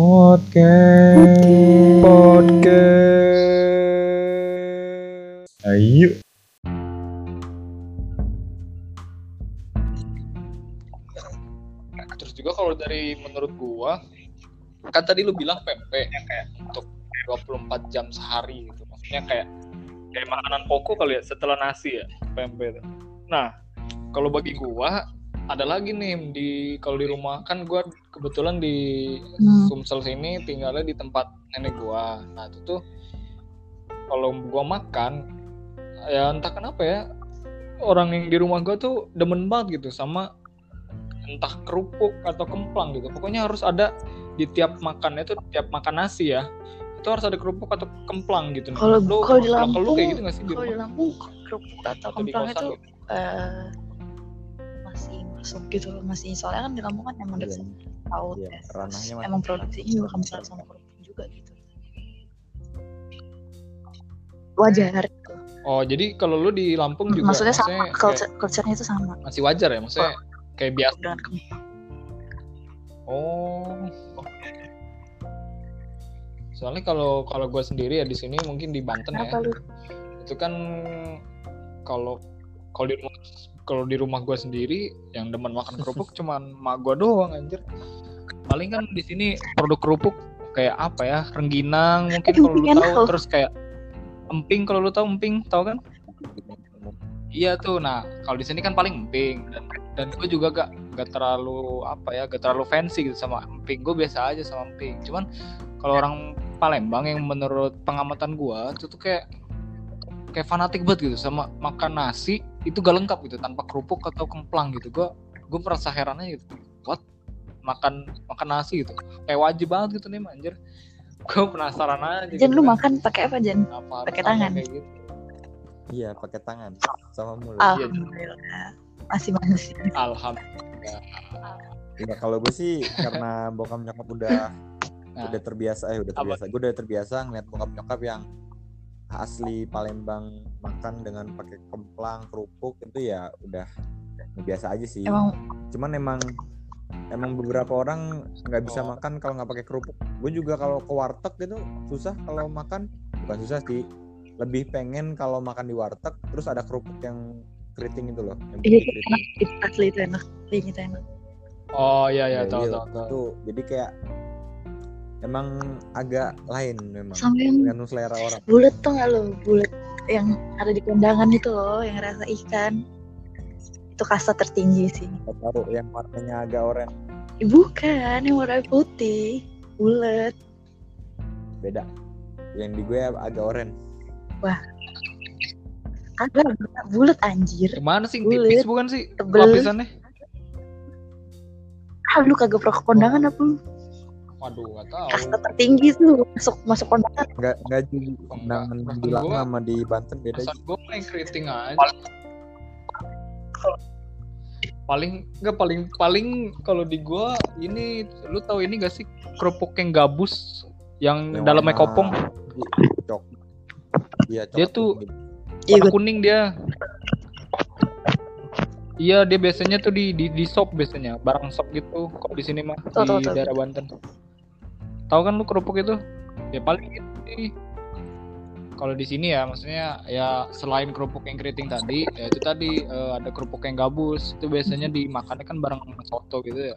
Podcast. Podcast. Ayo. Terus juga kalau dari menurut gua kan tadi lu bilang yang kayak untuk 24 jam sehari gitu. Maksudnya kayak kayak makanan pokok kali ya setelah nasi ya PMP itu. Nah, kalau bagi gua ada lagi nih di kalau di rumah kan gua kebetulan di Hmm. Sumsel sini tinggalnya di tempat nenek gua. Nah, itu tuh kalau gua makan ya entah kenapa ya orang yang di rumah gua tuh demen banget gitu sama entah kerupuk atau kemplang gitu. Pokoknya harus ada di tiap makannya itu tiap makan nasi ya. Itu harus ada kerupuk atau kemplang gitu. nih. Kalau kalau di Lampung, kayak gitu gak sih di kalau di? Lampung kerupuk atau Atau kemplang itu gitu? eh, masih masuk gitu loh, masih soalnya kan di Lampung kan emang Iya, dekat laut iya, ya. ranahnya Terus masih emang produksinya juga kemplang sama kerupuk juga gitu. Wajar. Oh, jadi kalau lu di Lampung juga maksudnya sama kayak culture, culture-nya itu sama masih wajar ya? Maksudnya kayak biasa. dengan kemplang. Oh. Soalnya kalau kalau gue sendiri ya di sini mungkin di Banten ya. Kenapa lu? Itu kan kalau kalau di rumah kalau di rumah gue sendiri yang demen makan kerupuk cuman mak gue doang anjir. Paling kan di sini produk kerupuk kayak apa ya? Rengginang mungkin kalau lu tahu terus kayak emping kalau lu tahu emping tahu kan? Iya tuh, nah kalau di sini kan paling emping dan dan gue juga gak gak terlalu apa ya, gak terlalu fancy gitu sama emping. Gue biasa aja sama emping. Cuman kalau orang Palembang yang menurut pengamatan gue itu tuh kayak kayak fanatik banget gitu sama makan nasi itu gak lengkap gitu tanpa kerupuk atau kemplang gitu. Gue gue merasa herannya gitu. What? Makan makan nasi gitu. Kayak wajib banget gitu nih anjir. Gue penasaran aja. Jan gitu lu kan. makan pakai apa harus pakai tangan? gitu. Iya, pakai tangan sama mulut. Ah. Iya. Alhamdulillah. Masih manusia. Alhamdulillah. Iya, kalau gue sih karena bokap nyokap udah Nah. udah terbiasa, eh udah terbiasa. Gue udah terbiasa ngeliat bokap nyokap yang asli Palembang makan dengan pakai kemplang, kerupuk itu ya udah biasa aja sih. Emang Cuman emang emang beberapa orang nggak bisa Oh. makan kalau nggak pakai kerupuk. Gue juga kalau ke warteg gitu susah kalau makan. Bukan susah sih, lebih pengen kalau makan di warteg terus ada kerupuk yang keriting itu loh. Yang Iya, keriting. itu asli itu enak. Iya, itu enak. Oh iya iya Ya, tahu iya, tahu tahu. itu jadi kayak emang agak lain memang Sama yang tergantung selera orang. bulat tuh nggak lo? Bulat yang ada di kondangan itu loh yang rasa ikan. Itu kasta tertinggi sih. Nggak tahu yang warnanya agak oranye. Ih, bukan yang warna putih. Bulat. Beda. Yang di gue agak oranye. Agak bulat anjir. Gimana sih? Kulit. tipis bukan sih? Tebel. lapisannya? ah lu kagak pernah ke kondangan apa lu Waduh, gak tahu. kasta tertinggi tuh masuk masuk kondangan nggak nggak juga Enggak. undangan di Lama sama di Banten beda sih gue main keriting aja. Paling enggak paling paling kalau di gua ini lu tahu ini gak sih kerupuk yang gabus yang, Yang dalamnya kopong cok iya Dia tuh-. Iya, warna kuning dia. Iya dia biasanya tuh di di, di sop biasanya barang sop gitu kalau di sini mah di tahu. daerah Banten. Tahu kan lu kerupuk itu? Ya paling itu sih. Kalau di sini ya maksudnya ya selain kerupuk yang keriting tadi, ya itu tadi eh, ada kerupuk yang gabus. Itu biasanya dimakannya kan bareng soto gitu ya.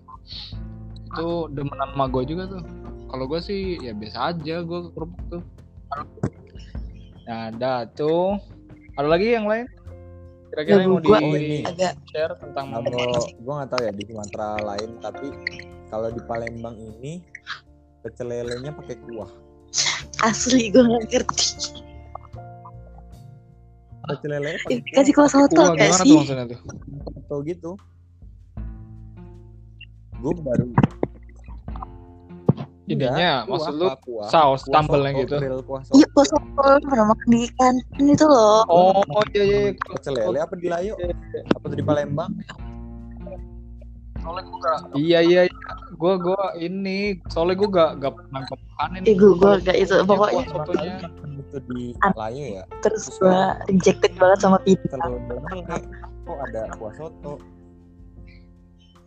Itu demenan emak gue juga tuh. Kalau gue sih ya biasa aja gue kerupuk tuh. Nah, ada tuh. Ada lagi yang lain? Kira-kira Ya, yang mau gua- Oh, ini. agak di-share tentang kalau gue nggak tahu ya di Sumatera lain tapi kalau di Palembang ini pecel lelenya pakai kuah asli gue nggak ngerti pecel Ih, kasih kuah soto gak sih tuh atau gitu gue baru Idenya, maksud lu kuah. saus tambelnya gitu. iya kuah soto pernah makan di kantin itu loh Oh, oh iya iya. iya. pecel lele apa di Layo apa tuh di Palembang Iya iya. iya. Gua gua ini soalnya gua gak gak pernah makan ini. Ih, gua- gua gak itu, pokoknya- sotonya. itu di Layo ya. terus gue rejected banget sama pizza telur lele kok ada kuah soto?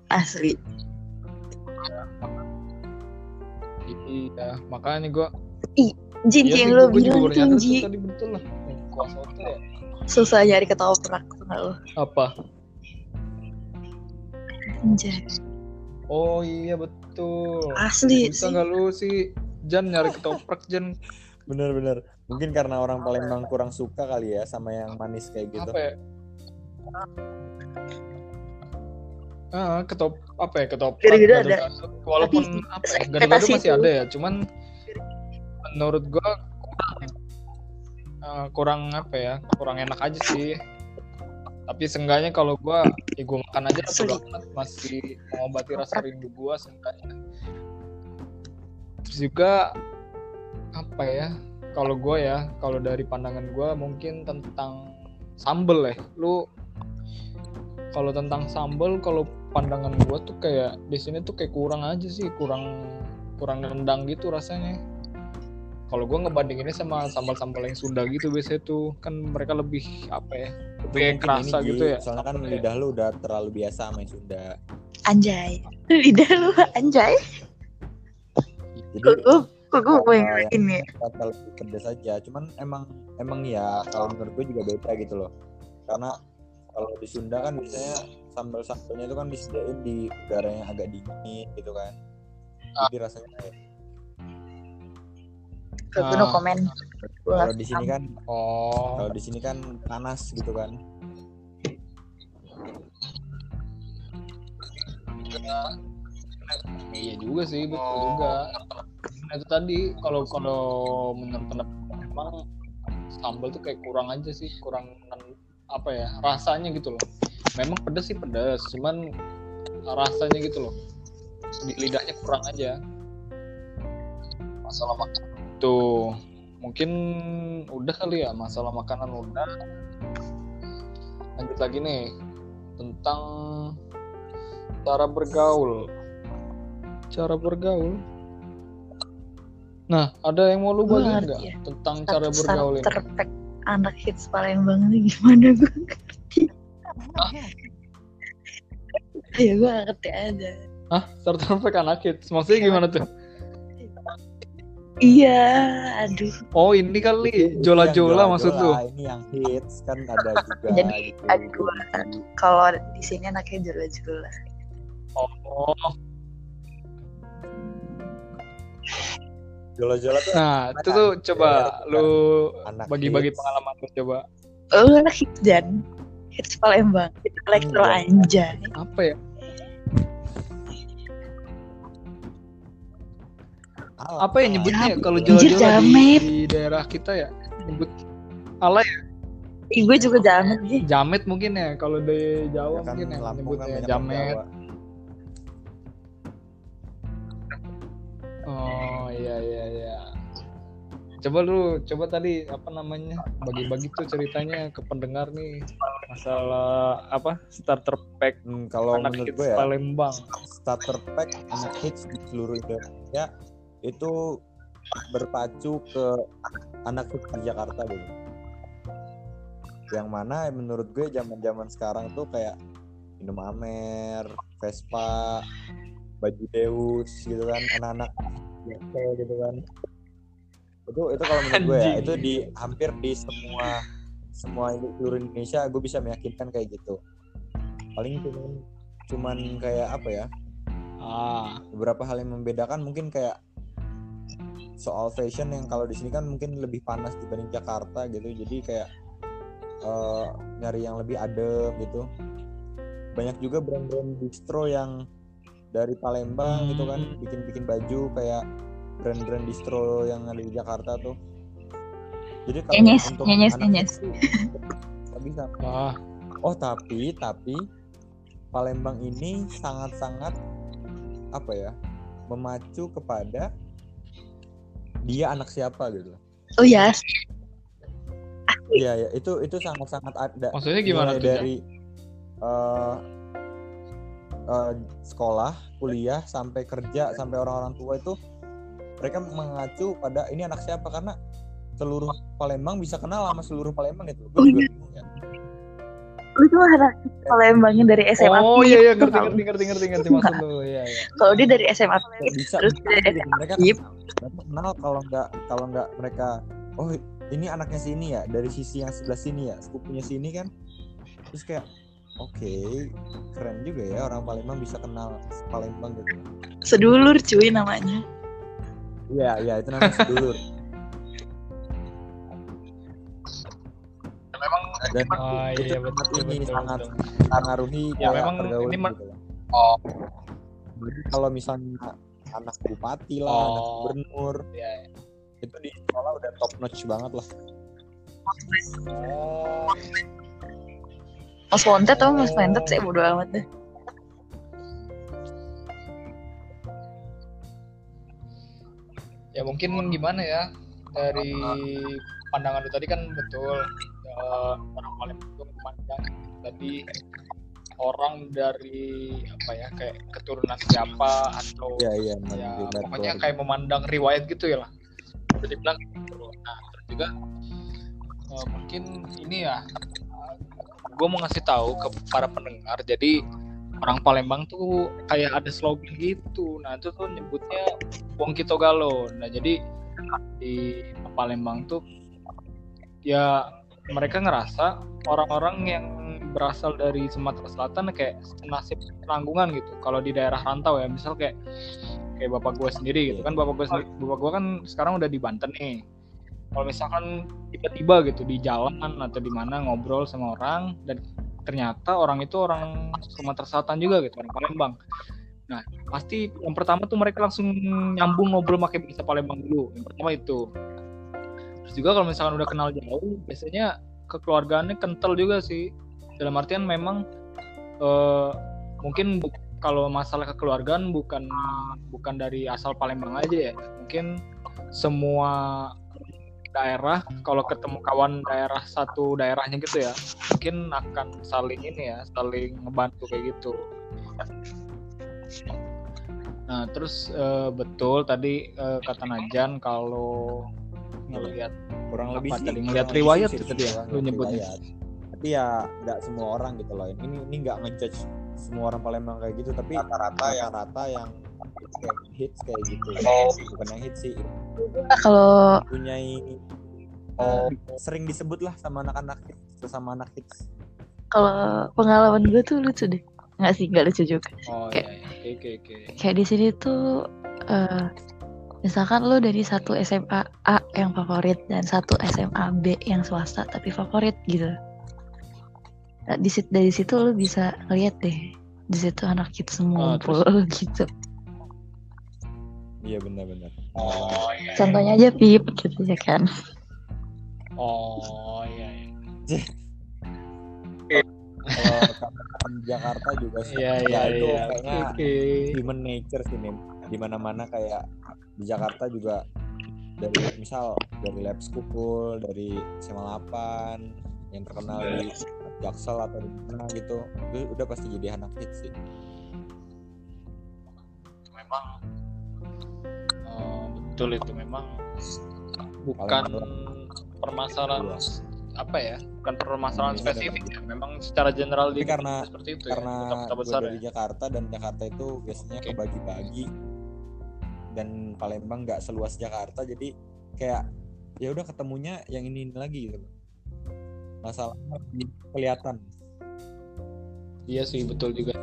Asli. Iya makanya gue Jin iya yang lo gue bilang itu nyadar Ji tuh tadi betul lah kuah soto ya. Susah nyari ketoprak lo apa? Anjay oh iya betul. Asli bisa sih. nggak lu sih Jan nyari ketoprak Jan? Bener-bener mungkin karena orang Palembang kurang suka kali ya sama yang manis kayak gitu. Apa ya? Ah, ketop apa ya ketoprak Gado-gado ada. walaupun Tapi apa ya, gado-gado masih itu. ada ya cuman menurut gua kurang eh, kurang apa ya kurang enak aja sih tapi seenggaknya kalau gua ya gua makan aja banget masih mengobati rasa rindu gua seenggaknya. Terus juga apa ya kalau gua ya kalau dari pandangan gua mungkin tentang sambel ya. Lu kalau tentang sambel kalau pandangan gua tuh kayak di sini tuh kayak kurang aja sih kurang kurang rendang gitu rasanya kalau gua ngebandinginnya sama sambal-sambal yang Sunda gitu biasanya tuh kan mereka lebih apa ya kayak mungkin kerasa ini, gitu ya. soalnya kan ya? lidah lu udah terlalu biasa sama yang Sunda. Anjay. Lidah lu anjay. Jadi kok gue gue yang ini? kata lebih pedas aja. Cuman emang emang ya kalau menurut gue juga beda gitu loh. Karena kalau di Sunda kan biasanya sambal sambalnya itu kan disediain di udara yang agak dingin gitu kan. Jadi rasanya kayak gue no Ah. komen. Kalau di sini kan oh. kalau di sini kan panas gitu kan. Iya juga sih betul juga. Nah, itu tadi kalau kalau menurut pendapat memang sambal tuh kayak kurang aja sih kurang apa ya rasanya gitu loh. Memang pedas sih pedas cuman rasanya gitu loh. Di lidahnya kurang aja. Masalah makan tuh mungkin udah kali ya masalah makanan udah. Lanjut lagi nih tentang cara bergaul. Cara bergaul? Nah ada yang mau lu bagi nggak ya. tentang cara bergaul ini? pack anak hits Palembang ini gimana? Gue ngerti. Ya gue ngerti aja. Hah? Starter pack anak hits? Maksudnya gimana tuh iya aduh. Oh ini kali Itu jola yang jola maksud jola-jola, ini yang hits kan ada juga Jadi, gitu. ada dua. kalau di sini anaknya jula-jula oh. Jola-jola tuh nah itu tuh coba lu anak bagi-bagi pengalaman lu coba. Oh anak hits dan hits Palembang. Hits elektro Enggak. anjay. Apa ya apa ya nyebutnya ya? kalau jola-jola di, jamet. di daerah kita ya? Nyebut alay Ih, gue juga jamet sih jamet mungkin ya kalau di Jawa Ya kan mungkin ya Lampung kan jamet. Jawa. oh iya iya iya. Coba lu coba tadi apa namanya bagi-bagi tuh ceritanya ke pendengar nih masalah apa starter pack Hmm, kalau anak menurut hits gue ya Palembang. starter pack anak hits di seluruh Indonesia itu berpacu ke anak di Jakarta dulu. Yang mana menurut gue zaman-zaman sekarang tuh kayak minum Amer, Vespa, baju Deus gitu kan, anak-anak gitu kan. Itu itu kalau menurut gue ya, itu di hampir di semua semua seluruh Indonesia gue bisa meyakinkan kayak gitu. Paling cuman cuman kayak apa ya? ah beberapa hal yang membedakan mungkin kayak soal fashion yang kalau di sini kan mungkin lebih panas dibanding Jakarta gitu. Jadi kayak eh, nyari yang lebih adem gitu. Banyak juga brand-brand distro yang dari Palembang gitu kan Hmm. bikin-bikin baju kayak brand-brand distro yang ada di Jakarta tuh. Jadi kalau Nyenyes, untuk nyenyes, anak nyenyes. nggak bisa. Wah Oh tapi tapi Palembang ini sangat-sangat apa ya memacu kepada dia anak siapa gitu. oh ya Iya ya itu itu sangat-sangat ada. maksudnya gimana tuh dari eh, eh, sekolah, kuliah sampai kerja sampai orang-orang tua itu mereka mengacu pada ini anak siapa karena seluruh Palembang bisa kenal sama seluruh Palembang gitu. Gue juga bingung ya. Lu tuh anak Palembangnya dari SMA oh iya iya ngerti ngerti ngerti ngerti ngerti maksud lu iya iya. Kalau dia dari SMA bisa terus bisa dari gitu. SMA mereka Pip, mereka kenal kalau nggak kalau nggak mereka oh ini anaknya sini ya dari sisi yang sebelah sini ya sepupunya sini kan. Terus kayak oke keren juga ya orang Palembang bisa kenal Palembang gitu. Sedulur cuy namanya. Iya iya itu namanya sedulur dan oh itu iya sangat betul ini betul, sangat betul. mengaruhi Ya, kayak memang pergaulan ini gitu oh. Jadi kalau misalnya anak bupati lah anak Oh. gubernur iya iya. itu di sekolah udah top notch banget lah. Oh Mas Pontet tau Mas Pontet sih? Bodo amat deh. Ya mungkin gimana ya dari pandangan lu tadi kan betul eh, orang paling itu memandang tadi orang dari apa ya kayak keturunan siapa atau iya iya ya memang pokoknya keluarga. kayak memandang riwayat gitu ya lah. Bisa dibilang gitu. nah terus juga eh, mungkin ini ya gue mau ngasih tahu ke para pendengar. Jadi orang Palembang tuh kayak ada slogan gitu. Nah itu tuh nyebutnya Wong Kito Galo nah jadi di Palembang tuh ya mereka ngerasa orang-orang yang berasal dari Sumatera Selatan kayak nasib penanggungan gitu. Kalau di daerah rantau ya misal kayak kayak bapak gue sendiri gitu. Kan bapak gue bapak gue kan sekarang udah di Banten nih. Kalau misalkan tiba-tiba gitu di jalan atau di mana ngobrol sama orang dan ternyata orang itu orang Sumatera Selatan juga gitu orang Palembang. Nah pasti yang pertama tuh mereka langsung nyambung ngobrol pakai bahasa Palembang dulu. Yang pertama itu terus juga kalau misalkan udah kenal jauh biasanya kekeluargaannya kental juga sih. Dalam artian memang eh, mungkin kalau masalah kekeluargaan bukan bukan dari asal Palembang aja ya. Mungkin semua daerah kalau ketemu kawan daerah satu daerahnya gitu ya mungkin akan saling ini ya saling ngebantu kayak gitu. Nah terus eh, betul tadi eh, kata Najan kalau ngelihat kurang lebih Apa sih tadi, kurang riwayat sih tadi ya, lu nyebutnya. tapi ya nggak semua orang gitu loh. Ini ini nggak ngejudge semua orang Palembang kayak gitu tapi rata-rata yang rata yang kayak hits kayak gitu. Bukan yang hits sih. Nah, kalau punya Oh. sering disebut lah sama anak-anak hits sesama anak hits. kalau pengalaman gue tuh lucu deh. Nggak sih nggak lucu juga. Oh Kayak- iya iya. oke oke oke. kayak di sini tuh eh, misalkan lo dari satu SMA A yang favorit dan satu SMA B yang swasta tapi favorit gitu. Nah, di situ dari situ lo bisa ngeliat deh di situ anak kita semua Oh, ngumpul gitu. Iya benar-benar oh iya contohnya aja Pip gitu ya kan. Oh iya iya. Kalau Jakarta juga sih iya ya iya itu iya. kayaknya oke human nature sih Nim. Di mana-mana kayak di Jakarta juga dari misal dari lab school dari SMA 8 yang terkenal di Jaksel atau di mana gitu itu udah pasti jadi anak hits sih. Memang eh, betul itu memang bukan permasalahan apa ya bukan permasalahan Iya, spesifik ya memang secara general di karena- seperti itu karena ya kota-kota gue besar dari ya. Jakarta dan Jakarta itu biasanya Oke. kebagi-bagi dan Palembang nggak seluas Jakarta jadi kayak ya udah ketemunya yang ini, ini lagi gitu lebih kelihatan iya sih betul juga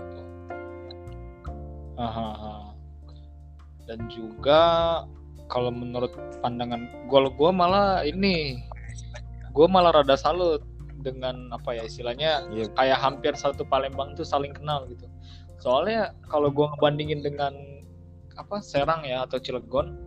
Aha, aha. dan juga kalau menurut pandangan gua gua malah ini gua malah rada salut dengan apa ya istilahnya Iya. kayak hampir satu Palembang tuh saling kenal gitu soalnya kalau gua ngebandingin dengan apa Serang ya atau Cilegon.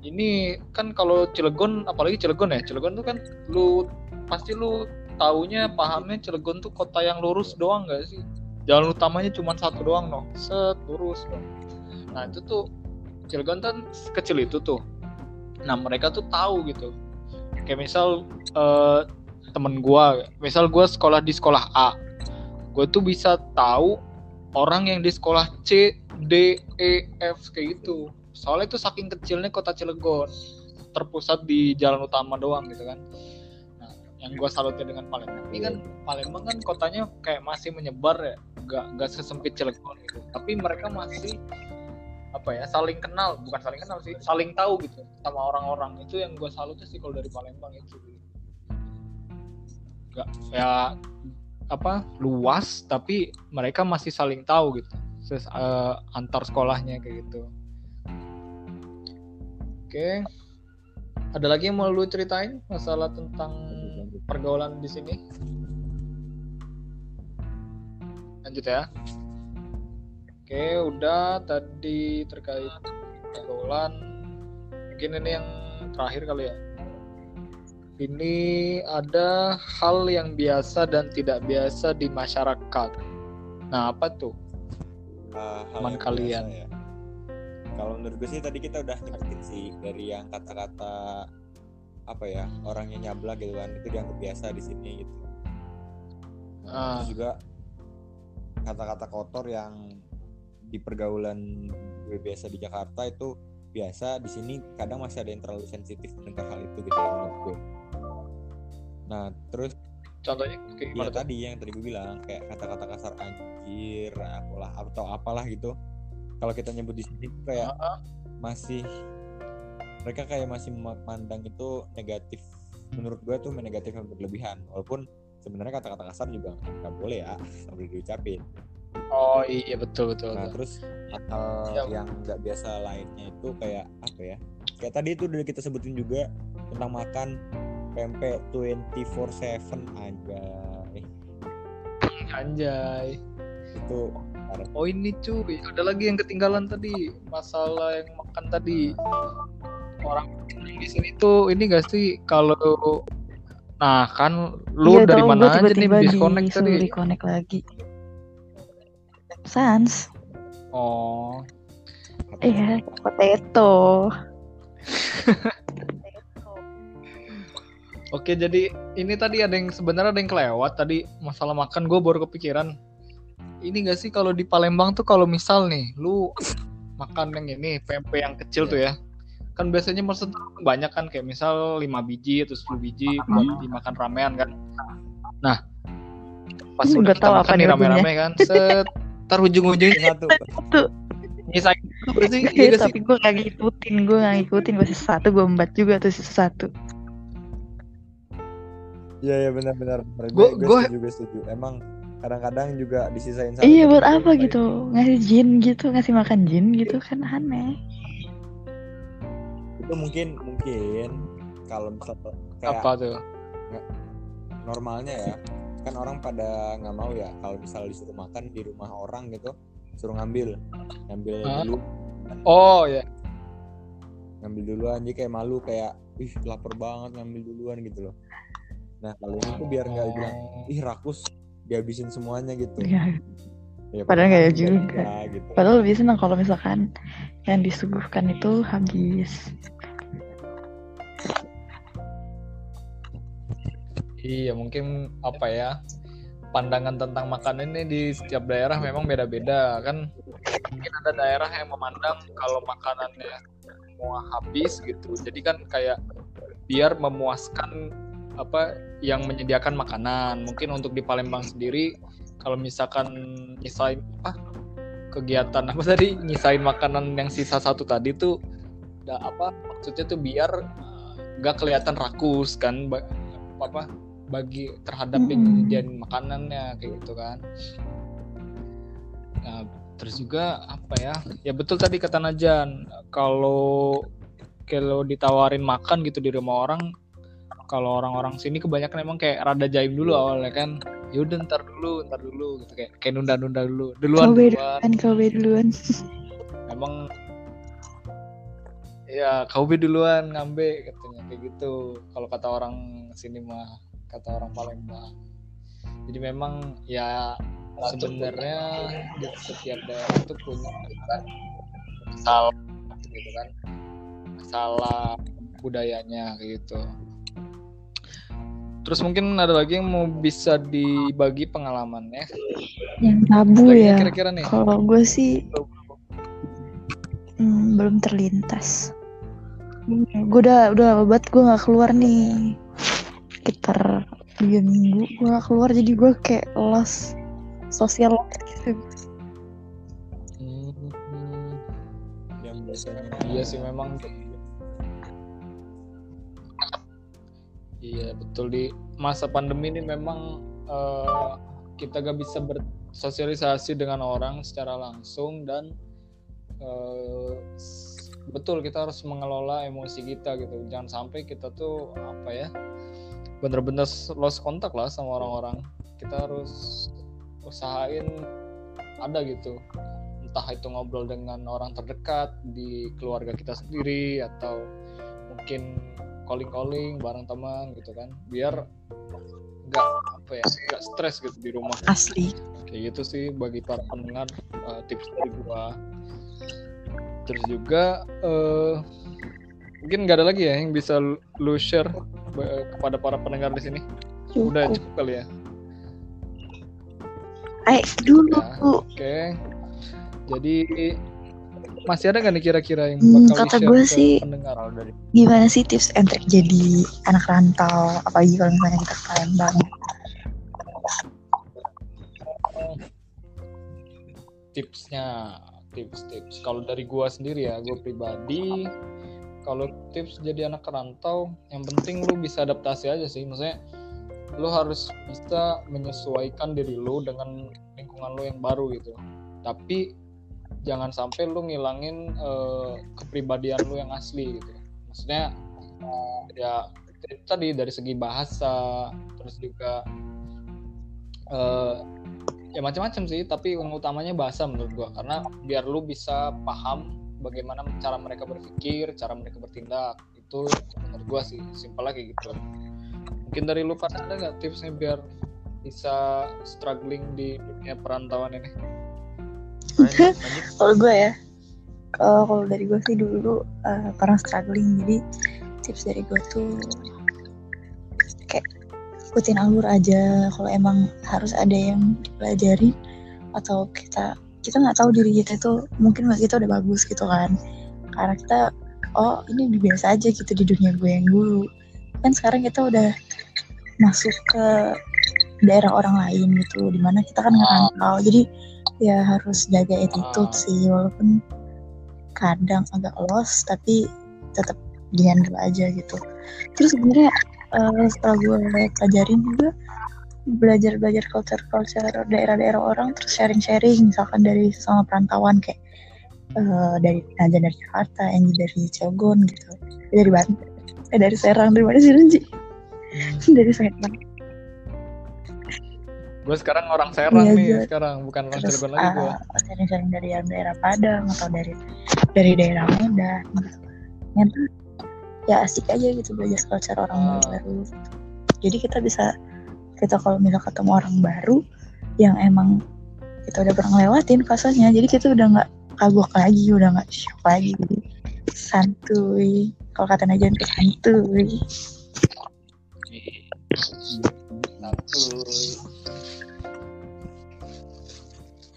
Ini kan kalau Cilegon apalagi Cilegon ya Cilegon tuh kan lu pasti lu taunya pahamnya Cilegon tuh kota yang lurus doang gak sih? Jalan utamanya cuma satu doang noh set lurus doang. nah itu tuh Cilegon kan kecil itu tuh. Nah mereka tuh tahu gitu. Kayak misal eh, temen gua misal gua sekolah di sekolah A gue tuh bisa tahu orang yang di sekolah C D E F kayak gitu. Soalnya itu saking kecilnya kota Cilegon terpusat di jalan utama doang gitu kan. Nah yang gue salutnya dengan Palembang. Ini kan Palembang kan kotanya kayak masih menyebar ya. Nggak nggak sesempit Cilegon gitu. Tapi mereka masih apa ya saling kenal. Bukan saling kenal sih saling tahu gitu sama orang-orang. Itu yang gue salutnya sih kalau dari Palembang itu. Nggak ya apa luas tapi mereka masih saling tahu gitu. Ses, uh, antar sekolahnya kayak gitu. Oke. Ada lagi yang mau lu ceritain masalah tentang pergaulan di sini? Lanjut ya. Oke udah tadi terkait pergaulan. Mungkin ini yang terakhir kali ya ini ada hal yang biasa dan tidak biasa di masyarakat nah apa tuh uh, hal teman yang kalian biasa ya. Kalau menurut gue sih tadi kita udah nyebutin sih dari yang kata-kata apa ya orangnya nyablak gitu kan itu dianggap biasa di sini gitu. Ah, Terus juga kata-kata kotor yang di pergaulan gue biasa di Jakarta itu biasa di sini kadang masih ada yang terlalu sensitif tentang hal itu gitu ya menurut gue. Nah terus contohnya kayak ya gimana tadi yang tadi gue bilang kayak kata-kata kasar anjir apalah atau apalah gitu. Kalau kita nyebut di sini kayak Ah, masih mereka kayak masih memandang itu negatif menurut gue tuh negatif yang berlebihan. Walaupun sebenarnya kata-kata kasar juga nggak boleh ya nggak boleh diucapin. Oh iya betul betul, nah betul. terus hal Ya. yang nggak biasa lainnya itu kayak apa ya? Kayak tadi itu udah kita sebutin juga tentang makan pempek 24/7 aja anjay. Itu oh ini cuy. Ada lagi yang ketinggalan tadi. Masalah yang makan tadi. Orang di sini tuh ini gak sih? Kalau nah kan lu Iya, dari mana aja nih disconnect tadi? reconnect lagi. Sans. oh. Iya, potato. Oke, jadi ini tadi ada yang sebenarnya ada yang kelewat tadi masalah makan gue baru kepikiran. Ini gak sih kalau di Palembang tuh kalau misal nih lu makan yang ini pempek yang kecil tuh ya. Kan biasanya maksud banyak kan kayak misal 5 biji atau 10 biji buat dimakan ramean kan. Nah, pas udah tahu makan apa nih rame-rame kan, set tar ujung-ujungnya satu nyisain berarti iya Iya, sih? tapi gue gak ngikutin, gue gak ngikutin. Gue sisa satu, gue embat juga tuh sisa satu. Iya iya benar-benar. Gue gue setuju gue setuju. Emang kadang-kadang juga disisain satu. Iya, buat apa lupa gitu? Ngasih jin gitu, ngasih makan jin gitu kan aneh. Itu mungkin mungkin kalau misal kayak Apa tuh? normalnya ya kan orang pada nggak mau ya kalau misal disuruh makan di rumah orang gitu suruh ngambil ngambil Hah? dulu Oh ya. ngambil duluan jadi kayak malu kayak ih lapar banget ngambil duluan gitu loh nah kalau ini tuh biar nggak bilang Oh. ih rakus dihabisin semuanya gitu Iya. ya, Padahal nggak ya juga. bisa, gitu Padahal lebih senang kalau misalkan yang disuguhkan itu habis. Iya mungkin apa ya pandangan tentang makanan ini di setiap daerah memang beda-beda kan mungkin ada daerah yang memandang kalau makanannya semua habis gitu jadi kan kayak biar memuaskan apa yang menyediakan makanan mungkin untuk di Palembang sendiri kalau misalkan nyisain apa kegiatan apa tadi nyisain makanan yang sisa satu tadi tuh da, apa maksudnya tuh biar eh, nggak kelihatan rakus kan ba- apa bagi terhadap nyediain makanannya kayak gitu kan. Nah, terus juga apa ya? Ya betul tadi kata Najan, kalau kalau ditawarin makan gitu di rumah orang, kalau orang-orang sini kebanyakan emang kayak rada jaim dulu awalnya kan. Yaudah ntar dulu, ntar dulu gitu kayak kayak nunda-nunda dulu. Duluan Kau duluan. Kan kau duluan. Emang ya kau be duluan ngambe katanya kayak gitu. Kalau kata orang sini mah kata orang Palembang. Jadi memang ya sebenarnya di setiap daerah itu punya salah gitu kan salah budayanya gitu. Terus mungkin ada lagi yang mau bisa dibagi pengalamannya. Yang tabu Lagi ya. kira-kira nih. Kalau gue sih hmm, belum terlintas. Gue udah udah banget gue nggak keluar nih. Sekitar tiga minggu gue gak keluar jadi gue kayak lost sosial gitu Hmm, yang biasanya iya sih memang iya betul. Di masa pandemi ini memang eh, kita gak bisa bersosialisasi dengan orang secara langsung dan s- betul kita harus mengelola emosi kita gitu. Jangan sampai kita tuh apa ya bener-bener lost kontak lah sama orang-orang. Kita harus usahain ada gitu. Entah itu ngobrol dengan orang terdekat di keluarga kita sendiri atau mungkin calling calling bareng teman gitu kan. Biar nggak apa ya nggak stres gitu di rumah. Asli. Kayak gitu sih bagi para pendengar eh, tips dari gua. Terus juga eh, mungkin nggak ada lagi ya yang bisa lu- share kepada para pendengar di sini? Udah cukup cukup kali ya? Eh dulu Ya, oke. Jadi masih ada nggak nih kira-kira yang Hmm, bakal kata di-share gue sih- pendengar? Gimana sih tips and trick jadi anak rantau? Apalagi kalau misalnya kita ke Palembang tipsnya tips-tips kalau dari gua sendiri ya gua pribadi kalau tips jadi anak rantau yang penting lu bisa adaptasi aja sih. Maksudnya lu harus bisa menyesuaikan diri lu dengan lingkungan lu yang baru gitu. Tapi jangan sampai lu ngilangin eh, kepribadian lu yang asli gitu. Maksudnya eh, ya tadi dari segi bahasa terus juga eh, ya macam-macam sih tapi yang utamanya bahasa menurut gua. Karena biar lu bisa paham bagaimana cara mereka berpikir cara mereka bertindak itu menurut gua sih simpel lagi gitu. Mungkin dari lu pada ada nggak tipsnya biar bisa struggling di dunia perantauan ini. kalau gue ya kalau kalau dari gue sih dulu eh, pernah struggling. Jadi tips dari gue tuh kayak ikutin alur aja. Kalau emang harus ada yang dipelajari atau kita kita nggak tahu diri kita itu mungkin bagi kita udah bagus gitu kan. Karena kita oh ini udah biasa aja gitu di dunia gue yang dulu. Kan sekarang kita udah masuk ke daerah orang lain gitu di mana kita kan ngerantau. Jadi ya harus jaga attitude Ah. sih walaupun kadang agak lost tapi tetap dihandle aja gitu. Terus sebenarnya eh, setelah gue pelajarin juga belajar belajar culture culture daerah-daerah orang terus sharing sharing misalkan dari sesama perantauan kayak eh, dari aja dari Jakarta yang dari Cilegon gitu dari Banten eh dari Serang dari mana sih Renji dari Serang gue sekarang orang Serang Iya, nih gue- sekarang. Bukan orang terus Cilegon lagi gue uh, sharing-sharing dari daerah Padang atau dari dari daerah Medan gitu. Ya asik aja gitu belajar culture orang Ah. baru gitu. Jadi kita bisa kita kalau misal ketemu orang baru yang emang kita udah pernah ngelewatin fasenya. Jadi kita udah nggak kagok lagi udah nggak shock lagi. Jadi santuy. Kalau kata Najwa itu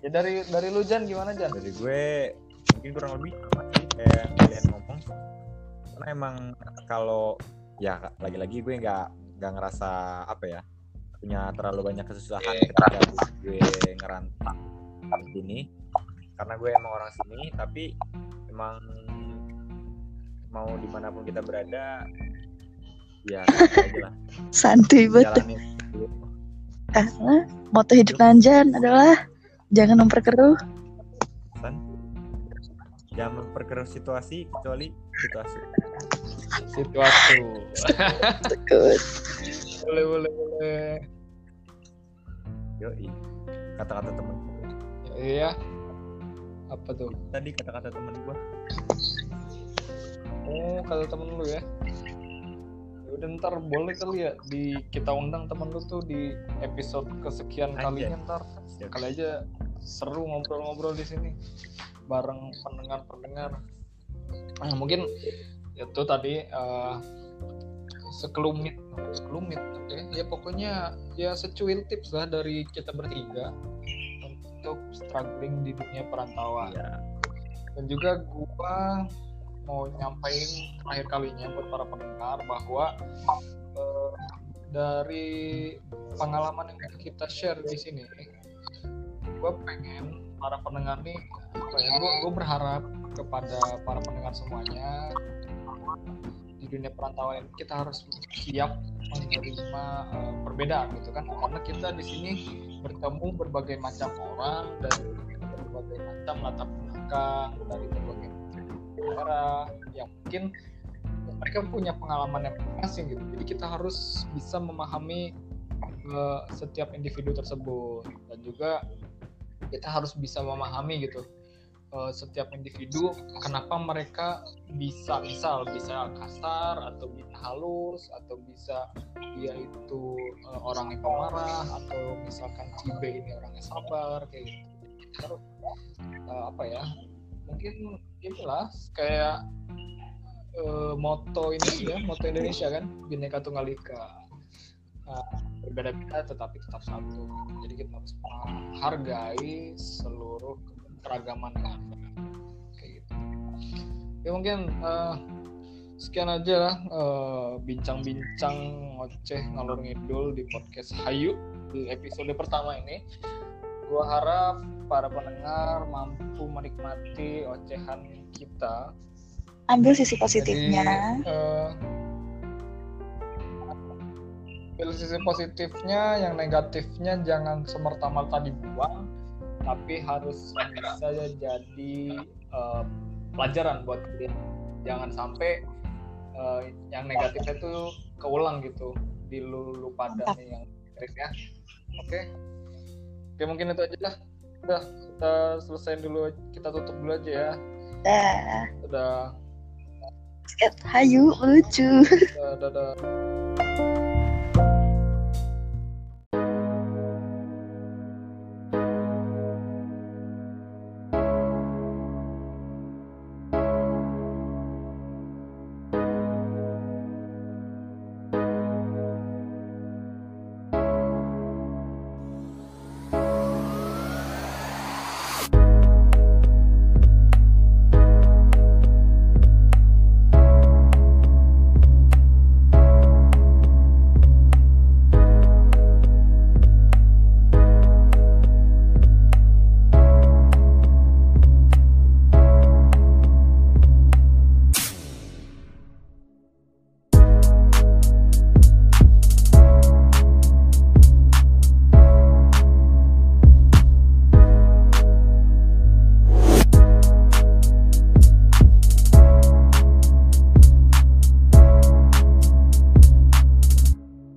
Ya dari dari lu Jan gimana Jan? dari gue mungkin kurang lebih kayak kalian ngomong. Karena emang kalau ya lagi-lagi gue nggak nggak ngerasa apa ya punya terlalu banyak kesusahan ketika gue ngerantau di sini karena gue emang orang sini tapi emang mau di mana pun kita berada ya santai aja lah santuy dulu. karena moto hidup Nanjan adalah jangan memperkeruh jangan memperkeruh situasi kecuali situasi Situasi. Tekut. boleh boleh boleh. Yoi. kata-kata temen Iya. Apa tuh? tadi kata-kata temen gue Oh, kata temen lu ya. Udah ntar boleh kali ya di kita undang temen lu tuh di episode kesekian kalinya ntar. Kali aja seru ngobrol-ngobrol di sini bareng pendengar-pendengar. Nah, mungkin itu tadi eh, sekelumit sekelumit oke. Ya pokoknya ya secuil tips lah dari kita bertiga untuk struggling di dunia perantauan. Ya dan juga gua mau nyampain terakhir kalinya buat para pendengar bahwa eh, dari pengalaman yang kita share di sini gue pengen para pendengar nih ya gue berharap kepada para pendengar semuanya di dunia perantauan ini kita harus siap menerima uh, perbedaan gitu kan. Karena kita di sini bertemu berbagai macam orang dari berbagai macam latar belakang dari berbagai yang mungkin mereka punya pengalaman yang masing gitu. Jadi kita harus bisa memahami uh, setiap individu tersebut. Dan juga kita harus bisa memahami gitu uh, setiap individu kenapa mereka bisa misal bisa kasar atau bisa halus atau bisa dia itu uh, orang yang pemarah atau misalkan si B ini orangnya sabar kayak gitu. Terus uh, apa ya mungkin itulah kayak uh, moto ini ya moto Indonesia kan bineka tunggal ika. Uh, berbeda-beda tetapi tetap satu. Jadi kita harus menghargai seluruh keragaman yang ada. Kayak gitu. Ya mungkin uh, sekian aja lah uh, bincang-bincang ngoceh ngalur ngidul di podcast Hayu di episode pertama ini gua harap para pendengar mampu menikmati ocehan kita. Ambil sisi positifnya. Jadi, uh, ambil sisi positifnya yang negatifnya jangan semerta-merta dibuang tapi harus bisa jadi uh, pelajaran buat kalian. Jangan sampai uh, yang negatifnya itu keulang gitu di lu, lu pada nih yang ya. Oke? okay. Oke mungkin itu aja lah. Udah kita selesai dulu kita tutup dulu aja ya. Udah. Udah hayu lucu. Dadah